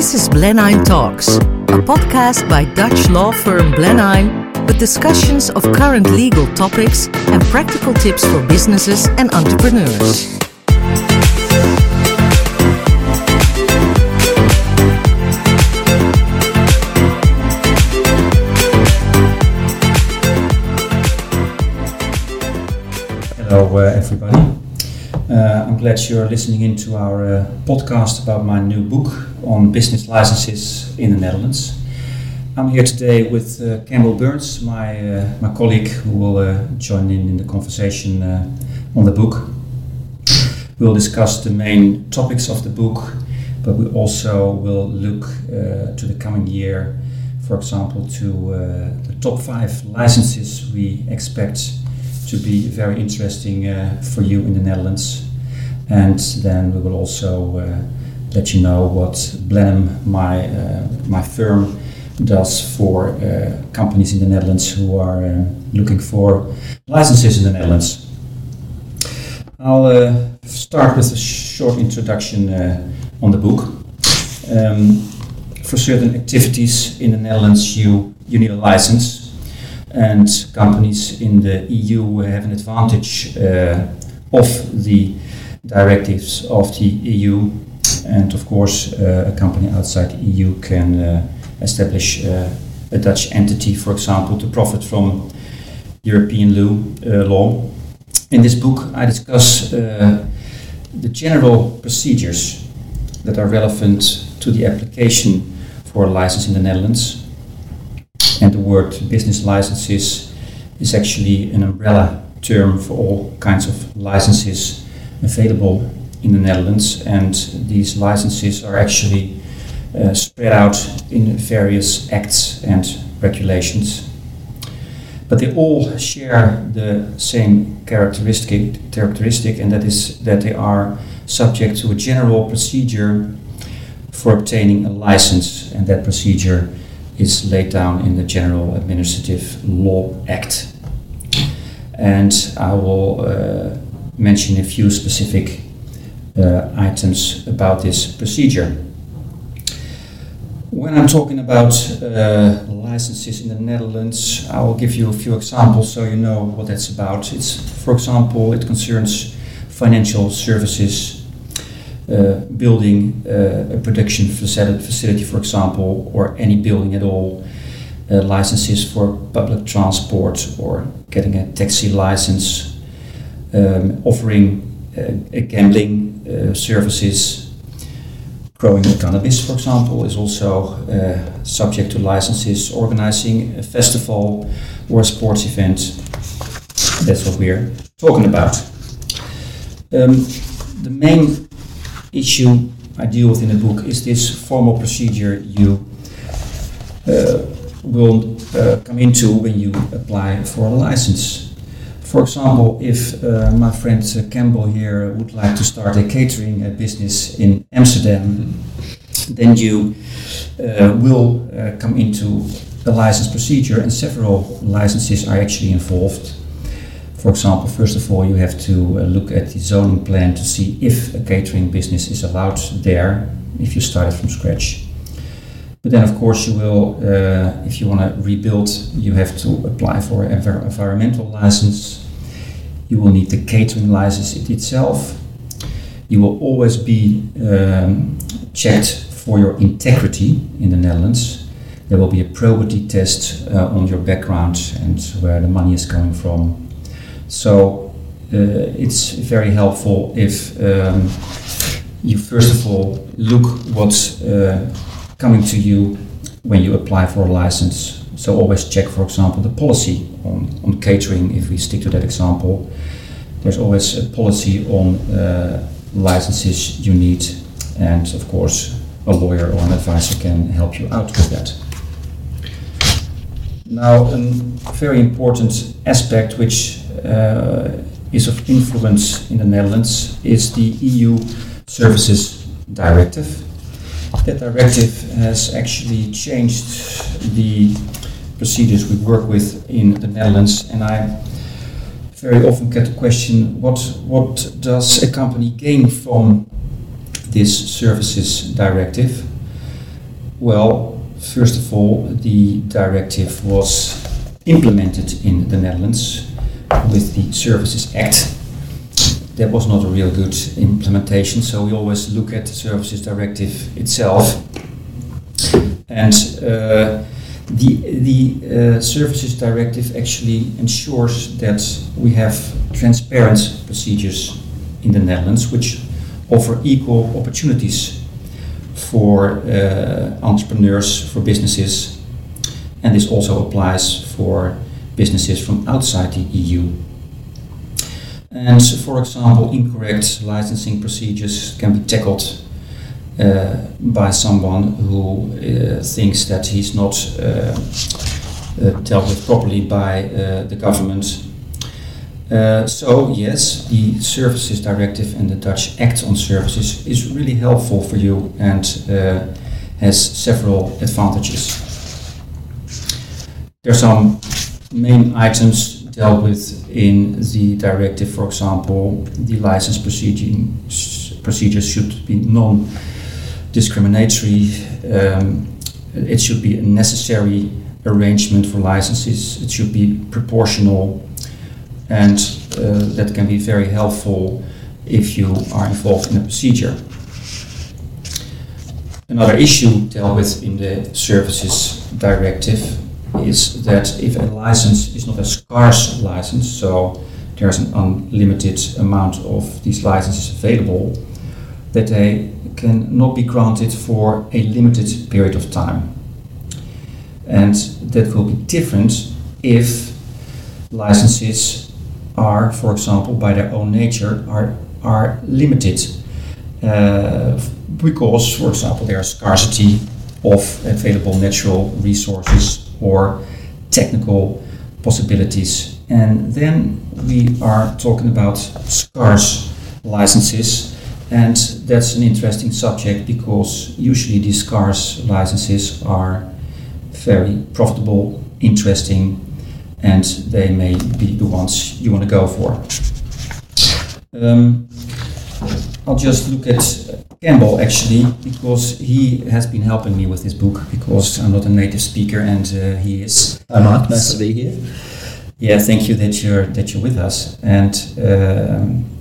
This is Blenheim Talks, a podcast by Dutch law firm Blenheim with discussions of current legal topics and practical tips for businesses and entrepreneurs. Hello, uh, everybody. Uh, I'm glad you're listening in to our uh, podcast about my new book on business licenses in the Netherlands. I'm here today with uh, Campbell Burns, my, uh, my colleague, who will uh, join in in the conversation uh, on the book. We'll discuss the main topics of the book, but we also will look to the coming year, for example, to the top five licenses we expect to be very interesting uh, for you in the Netherlands. And then we will also uh, let you know what Blenheim, my, uh, my firm, does for uh, companies in the Netherlands who are looking for licenses in the Netherlands. I'll start with a short introduction on the book. Um, for certain activities in the Netherlands, you, you need a license and companies in the EU have an advantage uh, of the directives of the EU and of course uh, a company outside the EU can uh, establish uh, a Dutch entity for example to profit from European law. In this book I discuss uh, the general procedures that are relevant to the application for a license in the Netherlands and the word business licenses is actually an umbrella term for all kinds of licenses available in the Netherlands. And these licenses are actually uh, spread out in various acts and regulations. But they all share the same characteristic, characteristic, and that is that they are subject to a general procedure for obtaining a license, and that procedure is laid down in the General Administrative Law Act. And I will uh, mention a few specific uh, items about this procedure. When I'm talking about uh, licenses in the Netherlands, I will give you a few examples so you know what that's about. It's, for example, it concerns financial services, uh, building uh, a production facility, for example, or any building at all, uh, licenses for public transport or getting a taxi license, um, offering gambling services, growing cannabis, for example, is also uh, subject to licenses. Organizing a festival or a sports event, that's what we're talking about. Um, the main issue I deal with in the book is this formal procedure you uh, will uh, come into when you apply for a license. For example, if uh, my friend uh, Campbell here would like to start a catering uh, business in Amsterdam, then you uh, will come into a license procedure, and several licenses are actually involved. For example, first of all, you have to uh, look at the zoning plan to see if a catering business is allowed there if you started from scratch. But then, of course, you will, uh, if you want to rebuild, you have to apply for an environmental license. You will need the catering license it itself. You will always be um, checked for your integrity in the Netherlands. There will be a probity test uh, on your background and where the money is coming from so uh, it's very helpful if um, you first of all look what's uh, coming to you when you apply for a license. So always check, for example, the policy on, on catering. If we stick to that example, there's always a policy on uh, licenses you need, and of course, a lawyer or an advisor can help you out with that. Now, a very important aspect which uh, is of influence in the Netherlands is the EU Services Directive. That directive has actually changed the procedures we work with in the Netherlands, and I very often get the question: What what does a company gain from this Services Directive? well, first of all, the directive was implemented in the Netherlands with the Services Act. That was not a real good implementation, so we always look at the Services Directive itself. And uh, the, the uh, Services Directive actually ensures that we have transparent procedures in the Netherlands which offer equal opportunities for uh, entrepreneurs, for businesses, and this also applies for businesses from outside the EU. And for example, incorrect licensing procedures can be tackled by someone who uh, thinks that he's not uh, uh dealt with properly by uh, the government. Uh, so yes, the Services Directive and the Dutch Act on Services is really helpful for you and has several advantages. There are some main items dealt with in the directive, for example, the license procedures should be non discriminatory. Um, it should be a necessary arrangement for licenses. It should be proportional, and uh, that can be very helpful if you are involved in a procedure. Another issue dealt with in the Services Directive is that if a license is not a scarce license, so there's an unlimited amount of these licenses available, that they can not be granted for a limited period of time. And that will be different if licenses are, for example, by their own nature, are, are limited. Uh, because, for example, there is scarcity of available natural resources or technical possibilities. And then we are talking about scarce licenses and that's an interesting subject because usually these scarce licenses are very profitable, interesting, and they may be the ones you want to go for. Um, I'll just look at Campbell actually because he has been helping me with this book because I'm not a native speaker and uh, he is. Mark, nice to be here. Yeah, thank you that you're that you're with us and. Um,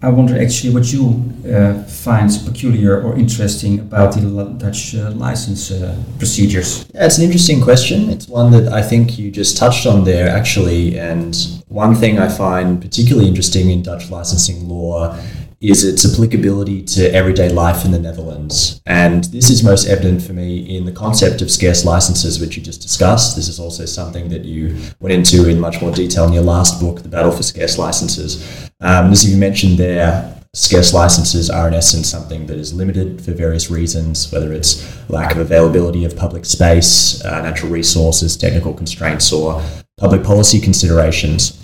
I wonder actually what you uh, find peculiar or interesting about the Dutch uh, license uh, procedures. Yeah, it's an interesting question. It's one that I think you just touched on there, actually. And one thing I find particularly interesting in Dutch licensing law is its applicability to everyday life in the Netherlands. And this is most evident for me in the concept of scarce licenses, which you just discussed. This is also something that you went into in much more detail in your last book, The Battle for Scarce Licenses. Um, as you mentioned there, scarce licenses are in essence something that is limited for various reasons, whether it's lack of availability of public space, uh, natural resources, technical constraints, or public policy considerations.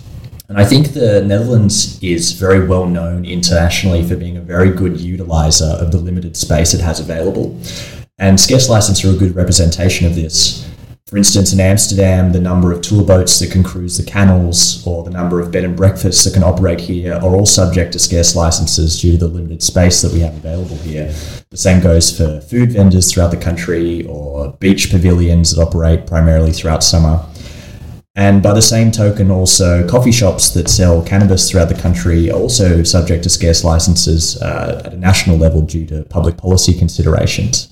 And I think the Netherlands is very well known internationally for being a very good utilizer of the limited space it has available. And scarce licenses are a good representation of this. For instance, in Amsterdam, the number of tour boats that can cruise the canals or the number of bed and breakfasts that can operate here are all subject to scarce licenses due to the limited space that we have available here. The same goes for food vendors throughout the country or beach pavilions that operate primarily throughout summer. And by the same token, also coffee shops that sell cannabis throughout the country are also subject to scarce licenses uh, at a national level due to public policy considerations.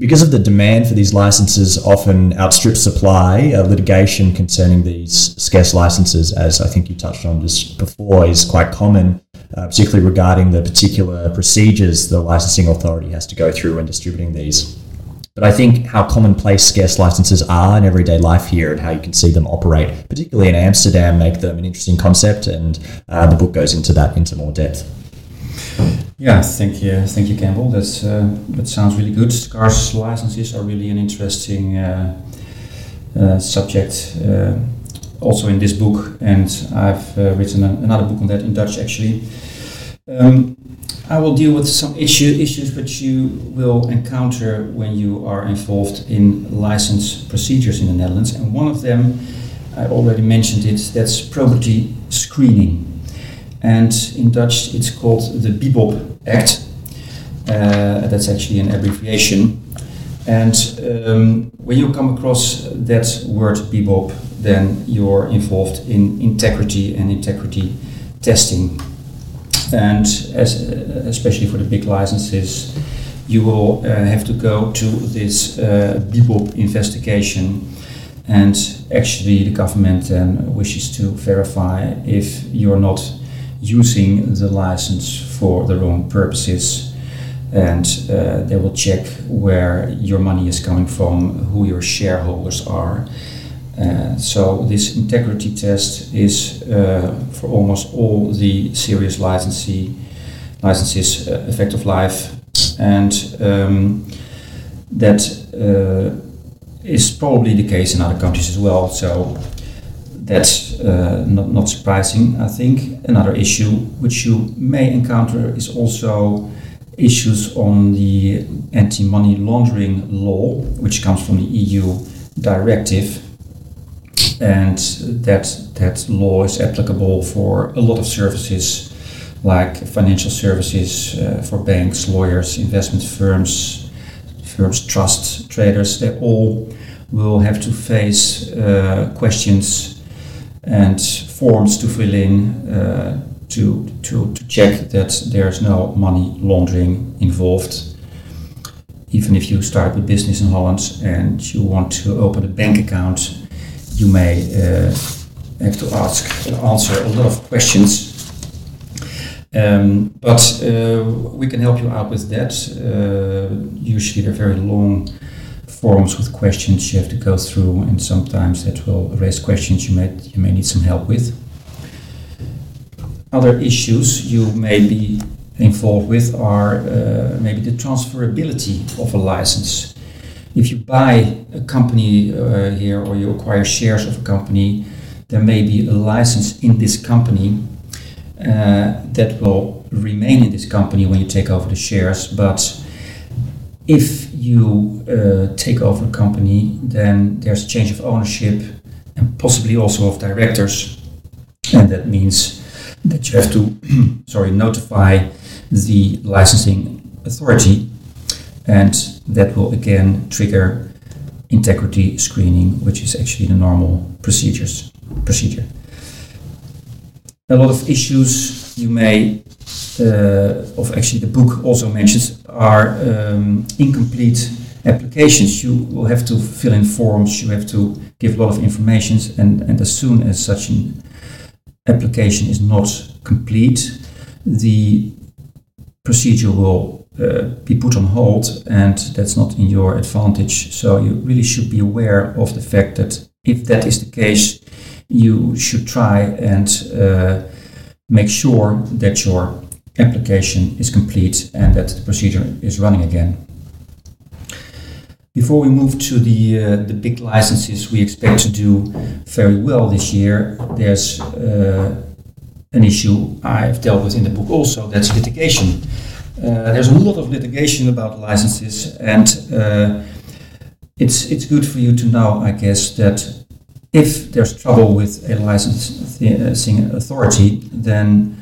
Because of the demand for these licenses often outstrips supply, uh, litigation concerning these scarce licenses, as I think you touched on just before, is quite common, uh, particularly regarding the particular procedures the licensing authority has to go through when distributing these. But I think how commonplace scarce licenses are in everyday life here and how you can see them operate, particularly in Amsterdam, make them an interesting concept. And uh, the book goes into that into more depth. Yeah, thank you, thank you, Campbell. That's uh, that sounds really good. Scarce licenses are really an interesting uh, uh, subject. Uh, also in this book, and I've uh, written an, another book on that in Dutch actually. Um, I will deal with some issue, issues which you will encounter when you are involved in license procedures in the Netherlands, and one of them, I already mentioned it, that's probity screening. And in Dutch, it's called the Bibob Act. Uh, that's actually an abbreviation. And um, when you come across that word Bibob, then you're involved in integrity and integrity testing. And as, especially for the big licenses, you will uh, have to go to this uh, Bibob investigation. And actually, the government then wishes to verify if you're not using the license for the wrong purposes and uh, they will check where your money is coming from, who your shareholders are. Uh, so this integrity test is uh, for almost all the serious licensee licenses uh, effective life, and um, that uh, is probably the case in other countries as well. So that's uh, not, not surprising, I think. Another issue which you may encounter is also issues on the anti money laundering law, which comes from the EU directive. And that, that law is applicable for a lot of services like financial services uh, for banks, lawyers, investment firms, firms, trust traders. They all will have to face uh, questions and forms to fill in uh, to, to, to check that there's no money laundering involved. Even if you start a business in Holland and you want to open a bank account, you may uh, have to ask answer a lot of questions. Um, but uh, we can help you out with that. Uh, usually they're very long forms with questions you have to go through, and sometimes that will raise questions you may you may need some help with. Other issues you may be involved with are uh, maybe the transferability of a license. If you buy a company uh, here or you acquire shares of a company, there may be a license in this company uh, that will remain in this company when you take over the shares, but if you uh, take over a company, then there's a change of ownership and possibly also of directors, and that means that you have to sorry notify the licensing authority, and that will again trigger integrity screening, which is actually the normal procedures procedure. A lot of issues you may uh, of actually the book also mentions are um, incomplete applications. You will have to fill in forms, you have to give a lot of information, and, and as soon as such an application is not complete, the procedure will uh, be put on hold, and that's not in your advantage. So you really should be aware of the fact that if that is the case, you should try and uh, make sure that your application is complete and that the procedure is running again. Before we move to the, uh, the big licenses we expect to do very well this year, there's uh, an issue I've dealt with in the book also, that's litigation. Uh, there's a lot of litigation about licenses and uh, it's, it's good for you to know, I guess, that if there's trouble with a licensing authority, then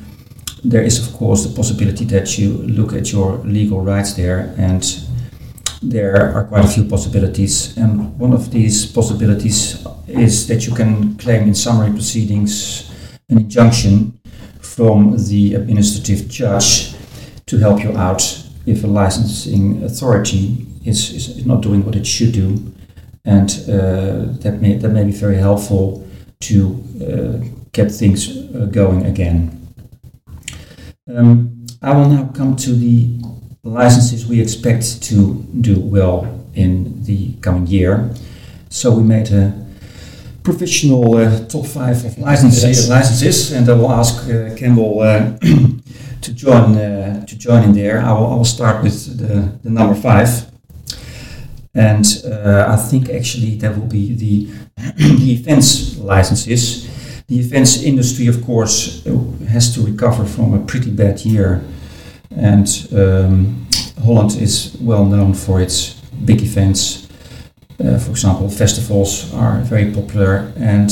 there is, of course, the possibility that you look at your legal rights there, and there are quite a few possibilities. And one of these possibilities is that you can claim in summary proceedings an injunction from the administrative judge to help you out if a licensing authority is, is not doing what it should do. And uh, that, may, that may be very helpful to uh, get things uh, going again. Um, I will now come to the licenses we expect to do well in the coming year. So we made a professional uh, top five of licenses, licenses, and I will ask uh, Campbell uh, to join uh, to join in there. I will, I will start with the, the number five, and uh, I think actually that will be the the events licenses the events industry, of course, has to recover from a pretty bad year. And um, Holland is well known for its big events. Uh, for example, festivals are very popular, and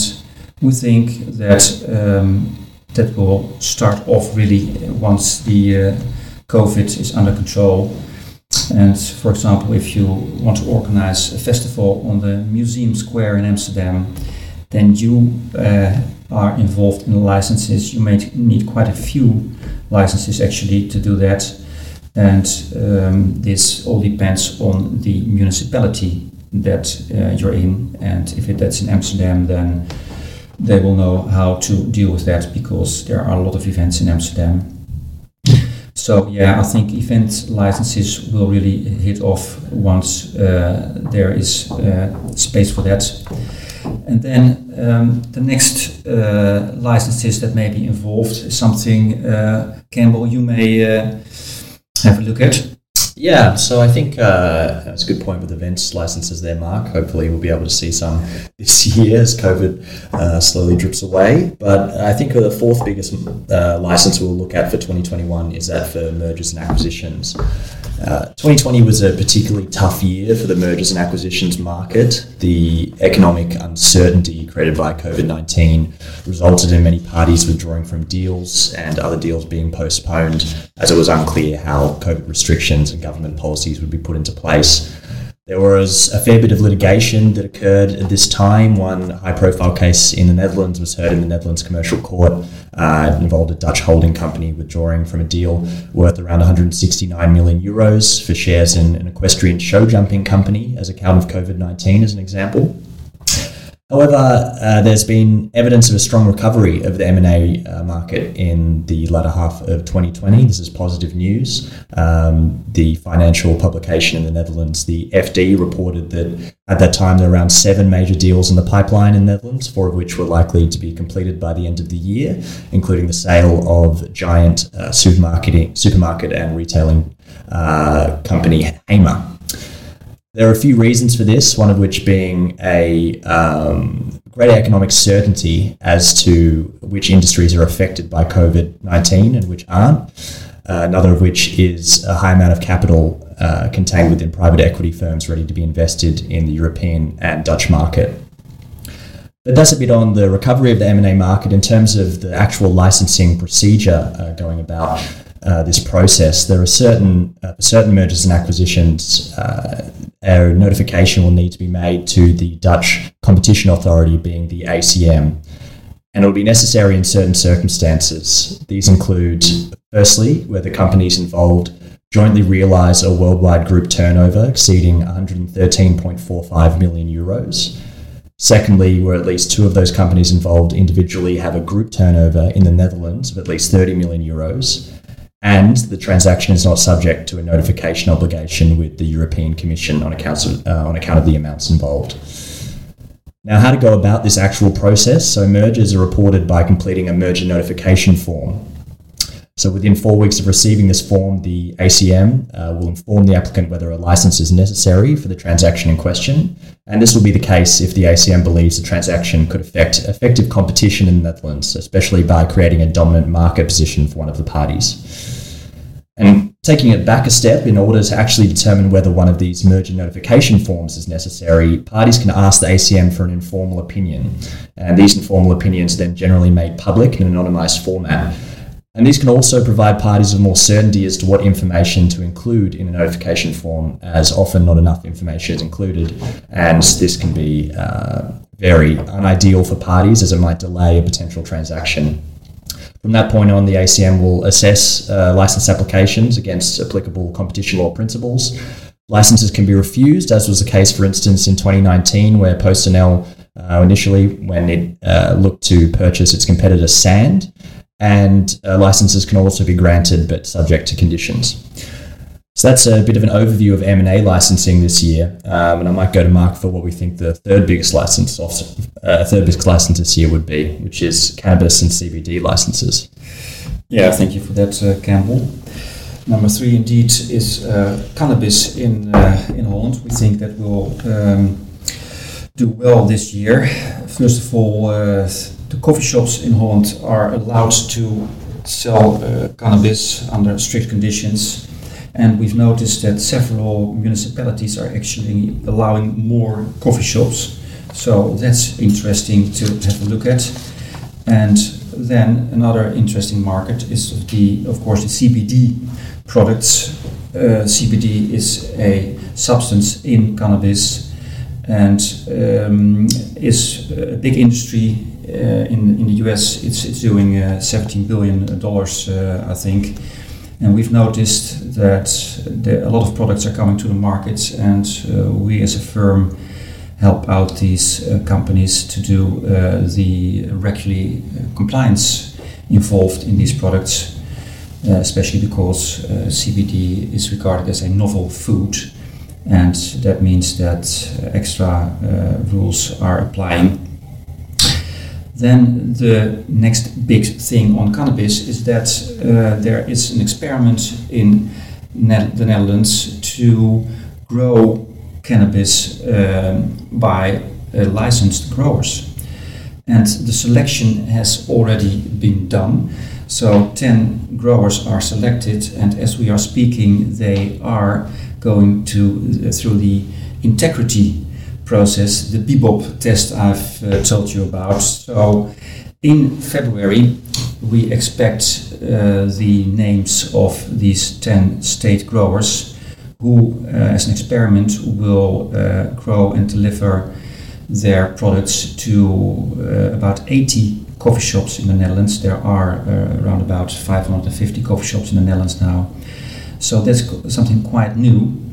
we think that um, that will start off really once the uh, COVID is under control. And for example, if you want to organize a festival on the Museum Square in Amsterdam, then you uh, are involved in licenses. You may need quite a few licenses actually to do that. And um, this all depends on the municipality that uh, you're in. And if it, that's in Amsterdam, then they will know how to deal with that because there are a lot of events in Amsterdam. So yeah, I think event licenses will really hit off once uh, there is uh, space for that. And then um, the next uh, licenses that may be involved is something, uh, Campbell, you may uh, have a look at. Yeah, so I think uh, that's a good point with events licenses there, Mark. Hopefully, we'll be able to see some this year as COVID uh, slowly drips away. But I think the fourth biggest uh, license we'll look at for 2021 is that for mergers and acquisitions. 2020 uh, was a particularly tough year for the mergers and acquisitions market. The economic uncertainty created by COVID 19 resulted in many parties withdrawing from deals and other deals being postponed as it was unclear how COVID restrictions and government policies would be put into place. There was a fair bit of litigation that occurred at this time. One high profile case in the Netherlands was heard in the Netherlands Commercial Court. Uh, it involved a Dutch holding company withdrawing from a deal worth around 169 million euros for shares in an equestrian show jumping company as a account of COVID 19, as an example. However, uh, there's been evidence of a strong recovery of the M&A uh, market in the latter half of 2020. This is positive news. Um, the financial publication in the Netherlands, the FD, reported that at that time there were around seven major deals in the pipeline in the Netherlands, four of which were likely to be completed by the end of the year, including the sale of giant uh, supermarket, and retailing uh, company Hema. There are a few reasons for this, one of which being a um, greater economic certainty as to which industries are affected by COVID 19 and which aren't. Uh, another of which is a high amount of capital uh, contained within private equity firms ready to be invested in the European and Dutch market. But that's a bit on the recovery of the M&A market in terms of the actual licensing procedure uh, going about. Uh, this process, there are certain uh, certain mergers and acquisitions. A notification will need to be made to the Dutch competition authority, being the ACM, and it will be necessary in certain circumstances. These include, firstly, where the companies involved jointly realise a worldwide group turnover exceeding 113.45 million euros. Secondly, where at least two of those companies involved individually have a group turnover in the Netherlands of at least 30 million euros and the transaction is not subject to a notification obligation with the European Commission on account of, uh, on account of the amounts involved. Now, how to go about this actual process? So, mergers are reported by completing a merger notification form. So, within four weeks of receiving this form, the ACM uh, will inform the applicant whether a license is necessary for the transaction in question. And this will be the case if the ACM believes the transaction could affect effective competition in the Netherlands, especially by creating a dominant market position for one of the parties. And taking it back a step, in order to actually determine whether one of these merger notification forms is necessary, parties can ask the ACM for an informal opinion. And these informal opinions are then generally made public in an anonymised format. And these can also provide parties with more certainty as to what information to include in a notification form, as often not enough information is included. And this can be uh, very unideal for parties as it might delay a potential transaction. From that point on, the ACM will assess uh, license applications against applicable competition law principles. Licenses can be refused, as was the case, for instance, in 2019, where PostNL uh, initially, when it uh, looked to purchase its competitor Sandd, and uh, licenses can also be granted, but subject to conditions. So that's a bit of an overview of M&A licensing this year, um, and I might go to Mark for what we think the third biggest license, uh, third biggest license this year would be, which is cannabis and CBD licenses. Yeah, thank you for that, uh, Campbell. Number three, indeed, is uh, cannabis in uh, in Holland. We think that will um, do well this year. First of all, uh, the coffee shops in Holland are allowed to sell uh, cannabis under strict conditions and we've noticed that several municipalities are actually allowing more coffee shops. So that's interesting to have a look at. And then another interesting market is the, of course, the CBD products. uh, CBD is a substance in cannabis and um, is a big industry in, in the US. It's, it's doing uh, 17 billion dollars, uh, I think. And we've noticed that a lot of products are coming to the market, and uh, we as a firm help out these uh, companies to do uh, the regulatory compliance involved in these products, especially because CBD is regarded as a novel food and that means that extra uh, rules are applying. Then the next big thing on cannabis is that uh, there is an experiment in ne the Netherlands to grow cannabis um, by uh, licensed growers. And the selection has already been done. So 10 growers are selected, and as we are speaking, they are going to uh, through the integrity process, the Bibob test I've uh, told you about. So in February, we expect uh, the names of these 10 state growers who, uh, as an experiment, will uh, grow and deliver their products to uh, about 80 coffee shops in the Netherlands. There are around about 550 coffee shops in the Netherlands now. So that's something quite new.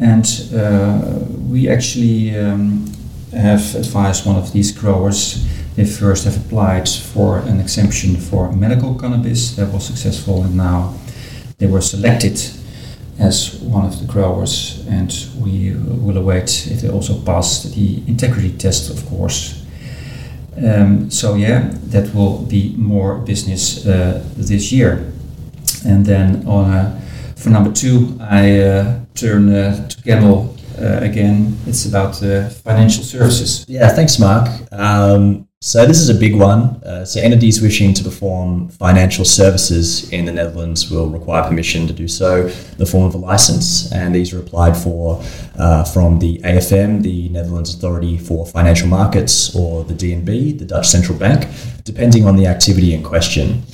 And uh, we actually um, have advised one of these growers. They first have applied for an exemption for medical cannabis that was successful, and now they were selected as one of the growers. And we will await if they also pass the integrity test, of course. Um, so yeah, that will be more business uh, this year. And then on a for number two, I uh, turn uh, to Campbell uh, again. It's about financial services. Yeah, thanks, Mark. Um, so this is a big one. Uh, so entities wishing to perform financial services in the Netherlands will require permission to do so in the form of a license, and these are applied for uh, from the AFM, the Netherlands Authority for Financial Markets, or the DNB, the Dutch Central Bank, depending on the activity in question.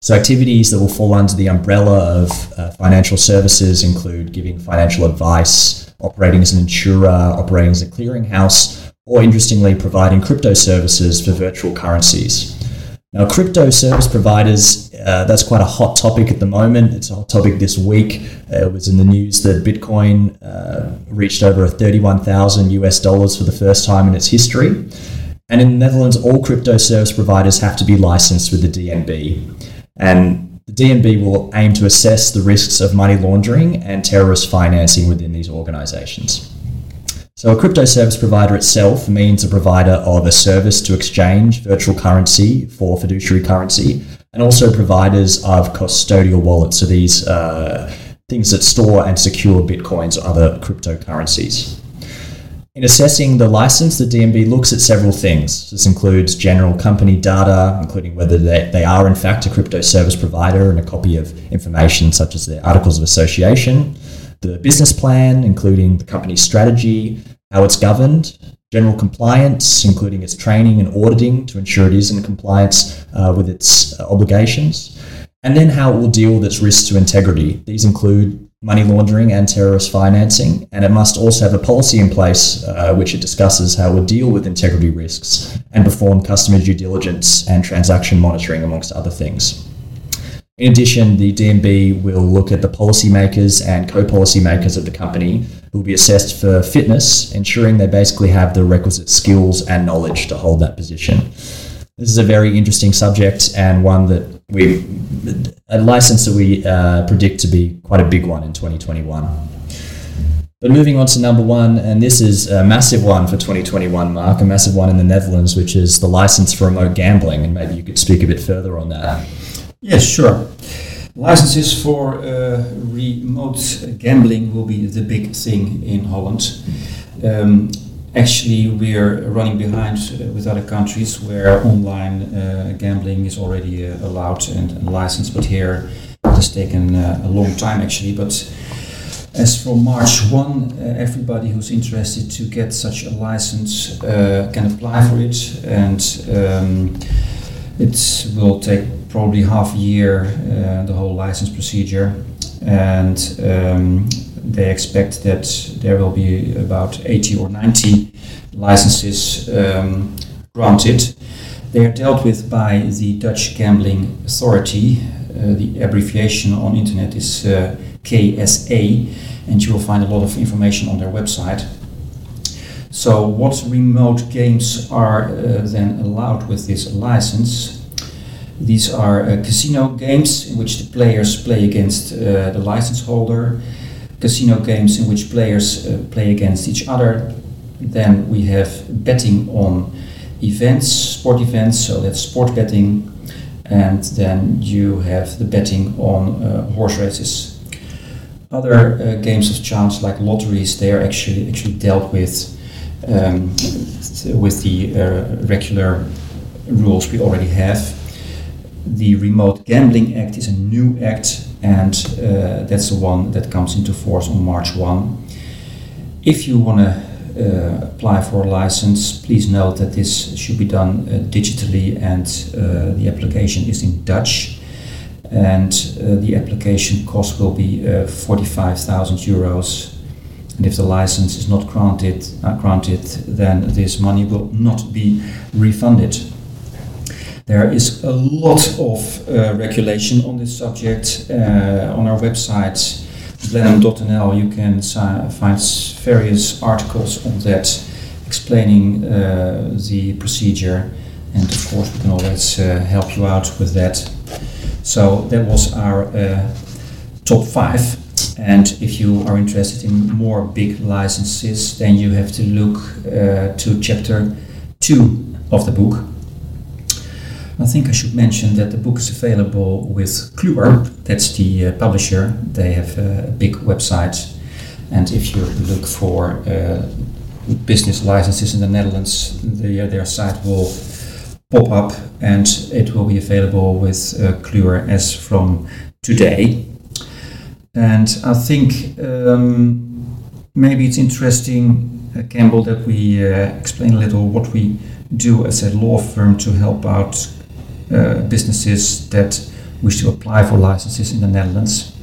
So, activities that will fall under the umbrella of uh, financial services include giving financial advice, operating as an insurer, operating as a clearinghouse, or interestingly, providing crypto services for virtual currencies. Now, crypto service providers, uh, that's quite a hot topic at the moment. It's a hot topic this week. Uh, it was in the news that Bitcoin uh, reached over 31,000 US dollars for the first time in its history. And in the Netherlands, all crypto service providers have to be licensed with the DNB. And the DNB will aim to assess the risks of money laundering and terrorist financing within these organizations. So, a crypto service provider itself means a provider of a service to exchange virtual currency for fiduciary currency, and also providers of custodial wallets, so these uh, things that store and secure bitcoins or other cryptocurrencies. In assessing the license, the DNB looks at several things. This includes general company data, including whether they, they are in fact a crypto service provider and a copy of information such as their articles of association, the business plan, including the company's strategy, how it's governed, general compliance, including its training and auditing to ensure it is in compliance uh, with its uh, obligations, and then how it will deal with its risks to integrity. These include money laundering and terrorist financing, and it must also have a policy in place uh, which it discusses how it will deal with integrity risks and perform customer due diligence and transaction monitoring, amongst other things. In addition, the DNB will look at the policymakers and co policymakers of the company who will be assessed for fitness, ensuring they basically have the requisite skills and knowledge to hold that position. This is a very interesting subject and one that we a license that we uh, predict to be quite a big one in 2021. But moving on to number one, and this is a massive one for 2021, Mark, a massive one in the Netherlands, which is the license for remote gambling. And maybe you could speak a bit further on that. Yes, sure. Licenses for uh, remote gambling will be the big thing in Holland. Um, actually we're running behind uh, with other countries where online uh, gambling is already uh, allowed and, and, licensed, but here it has taken uh, a long time actually. But as from March 1, uh, everybody who's interested to get such a license uh, can apply for it, and um, it will take probably half a year, the whole license procedure. and um, they expect that there will be about 80 or 90 licenses um, granted. They are dealt with by the Dutch Gambling Authority. Uh, the abbreviation on internet is uh, KSA, and you will find a lot of information on their website. So, what remote games are uh, then allowed with this license? These are uh, casino games in which the players play against uh, the license holder, casino games in which players uh, play against each other. Then we have betting on events, sport events, so that's sport betting. And then you have the betting on uh, horse races. Other uh, games of chance like lotteries, they are actually actually dealt with um, with the uh, regular rules we already have. The Remote Gambling Act is a new act, and uh, that's the one that comes into force on March 1. If you want to uh, apply for a license, please note that this should be done uh, digitally and uh, the application is in Dutch. And uh, the application cost will be uh, 45,000 euros and if the license is not granted, uh, granted, then this money will not be refunded. There is a lot of uh, regulation on this subject. Uh, on our website, blenheim.nl, you can find various articles on that explaining uh, the procedure. And of course, we can always uh, help you out with that. So, that was our uh, top five and if you are interested in more big licenses, then you have to look uh, to chapter two of the book. I think I should mention that the book is available with Kluwer, that's the uh, publisher. They have a big website, and if you look for uh, business licenses in the Netherlands, the, their site will pop up and it will be available with uh, Kluwer as from today. And I think um, maybe it's interesting, uh, Campbell, that we uh, explain a little what we do as a law firm to help out uh, businesses that wish to apply for licenses in the Netherlands.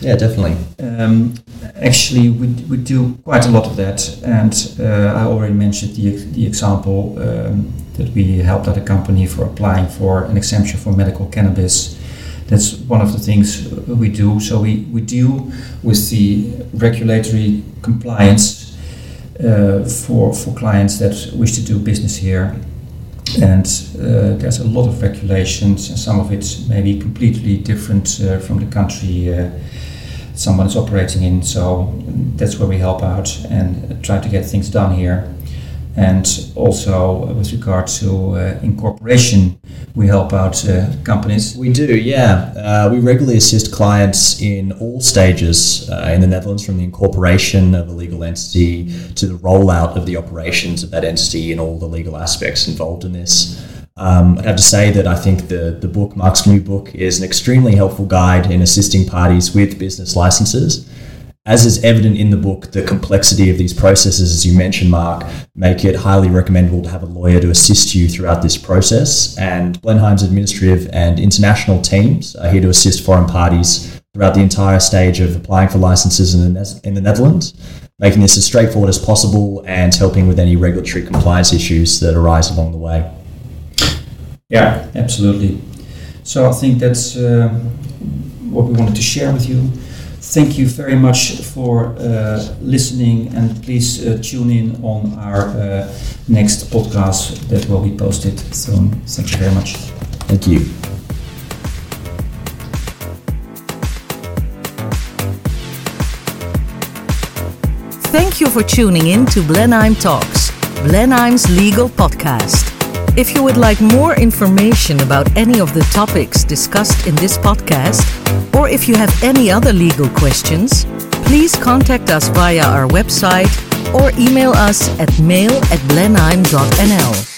Yeah, definitely. Um, actually, we, we do quite a lot of that, and uh, I already mentioned the, the example um, that we helped out a company for applying for an exemption for medical cannabis that's one of the things we do. So we, we deal with the regulatory compliance uh, for, for clients that wish to do business here. And uh, there's a lot of regulations, and some of it may be completely different uh, from the country uh, someone is operating in. So that's where we help out and try to get things done here. And also with regard to uh, incorporation, we help out uh, companies. We do, yeah. Uh, we regularly assist clients in all stages uh, in the Netherlands, from the incorporation of a legal entity to the rollout of the operations of that entity and all the legal aspects involved in this. Um, I have to say that I think the, the book, Mark's new book, is an extremely helpful guide in assisting parties with business licenses. As is evident in the book, the complexity of these processes, as you mentioned, Mark, make it highly recommendable to have a lawyer to assist you throughout this process. And Blenheim's administrative and international teams are here to assist foreign parties throughout the entire stage of applying for licenses in the, in the Netherlands, making this as straightforward as possible and helping with any regulatory compliance issues that arise along the way. Yeah, absolutely. So I think that's uh, what we wanted to share with you. Thank you very much for uh, listening, and please uh, tune in on our uh, next podcast that will be posted soon. Thank you very much. Thank you. Thank you for tuning in to Blenheim Talks, Blenheim's legal podcast. If you would like more information about any of the topics discussed in this podcast, or if you have any other legal questions, please contact us via our website or email us at mail at blenheim.nl.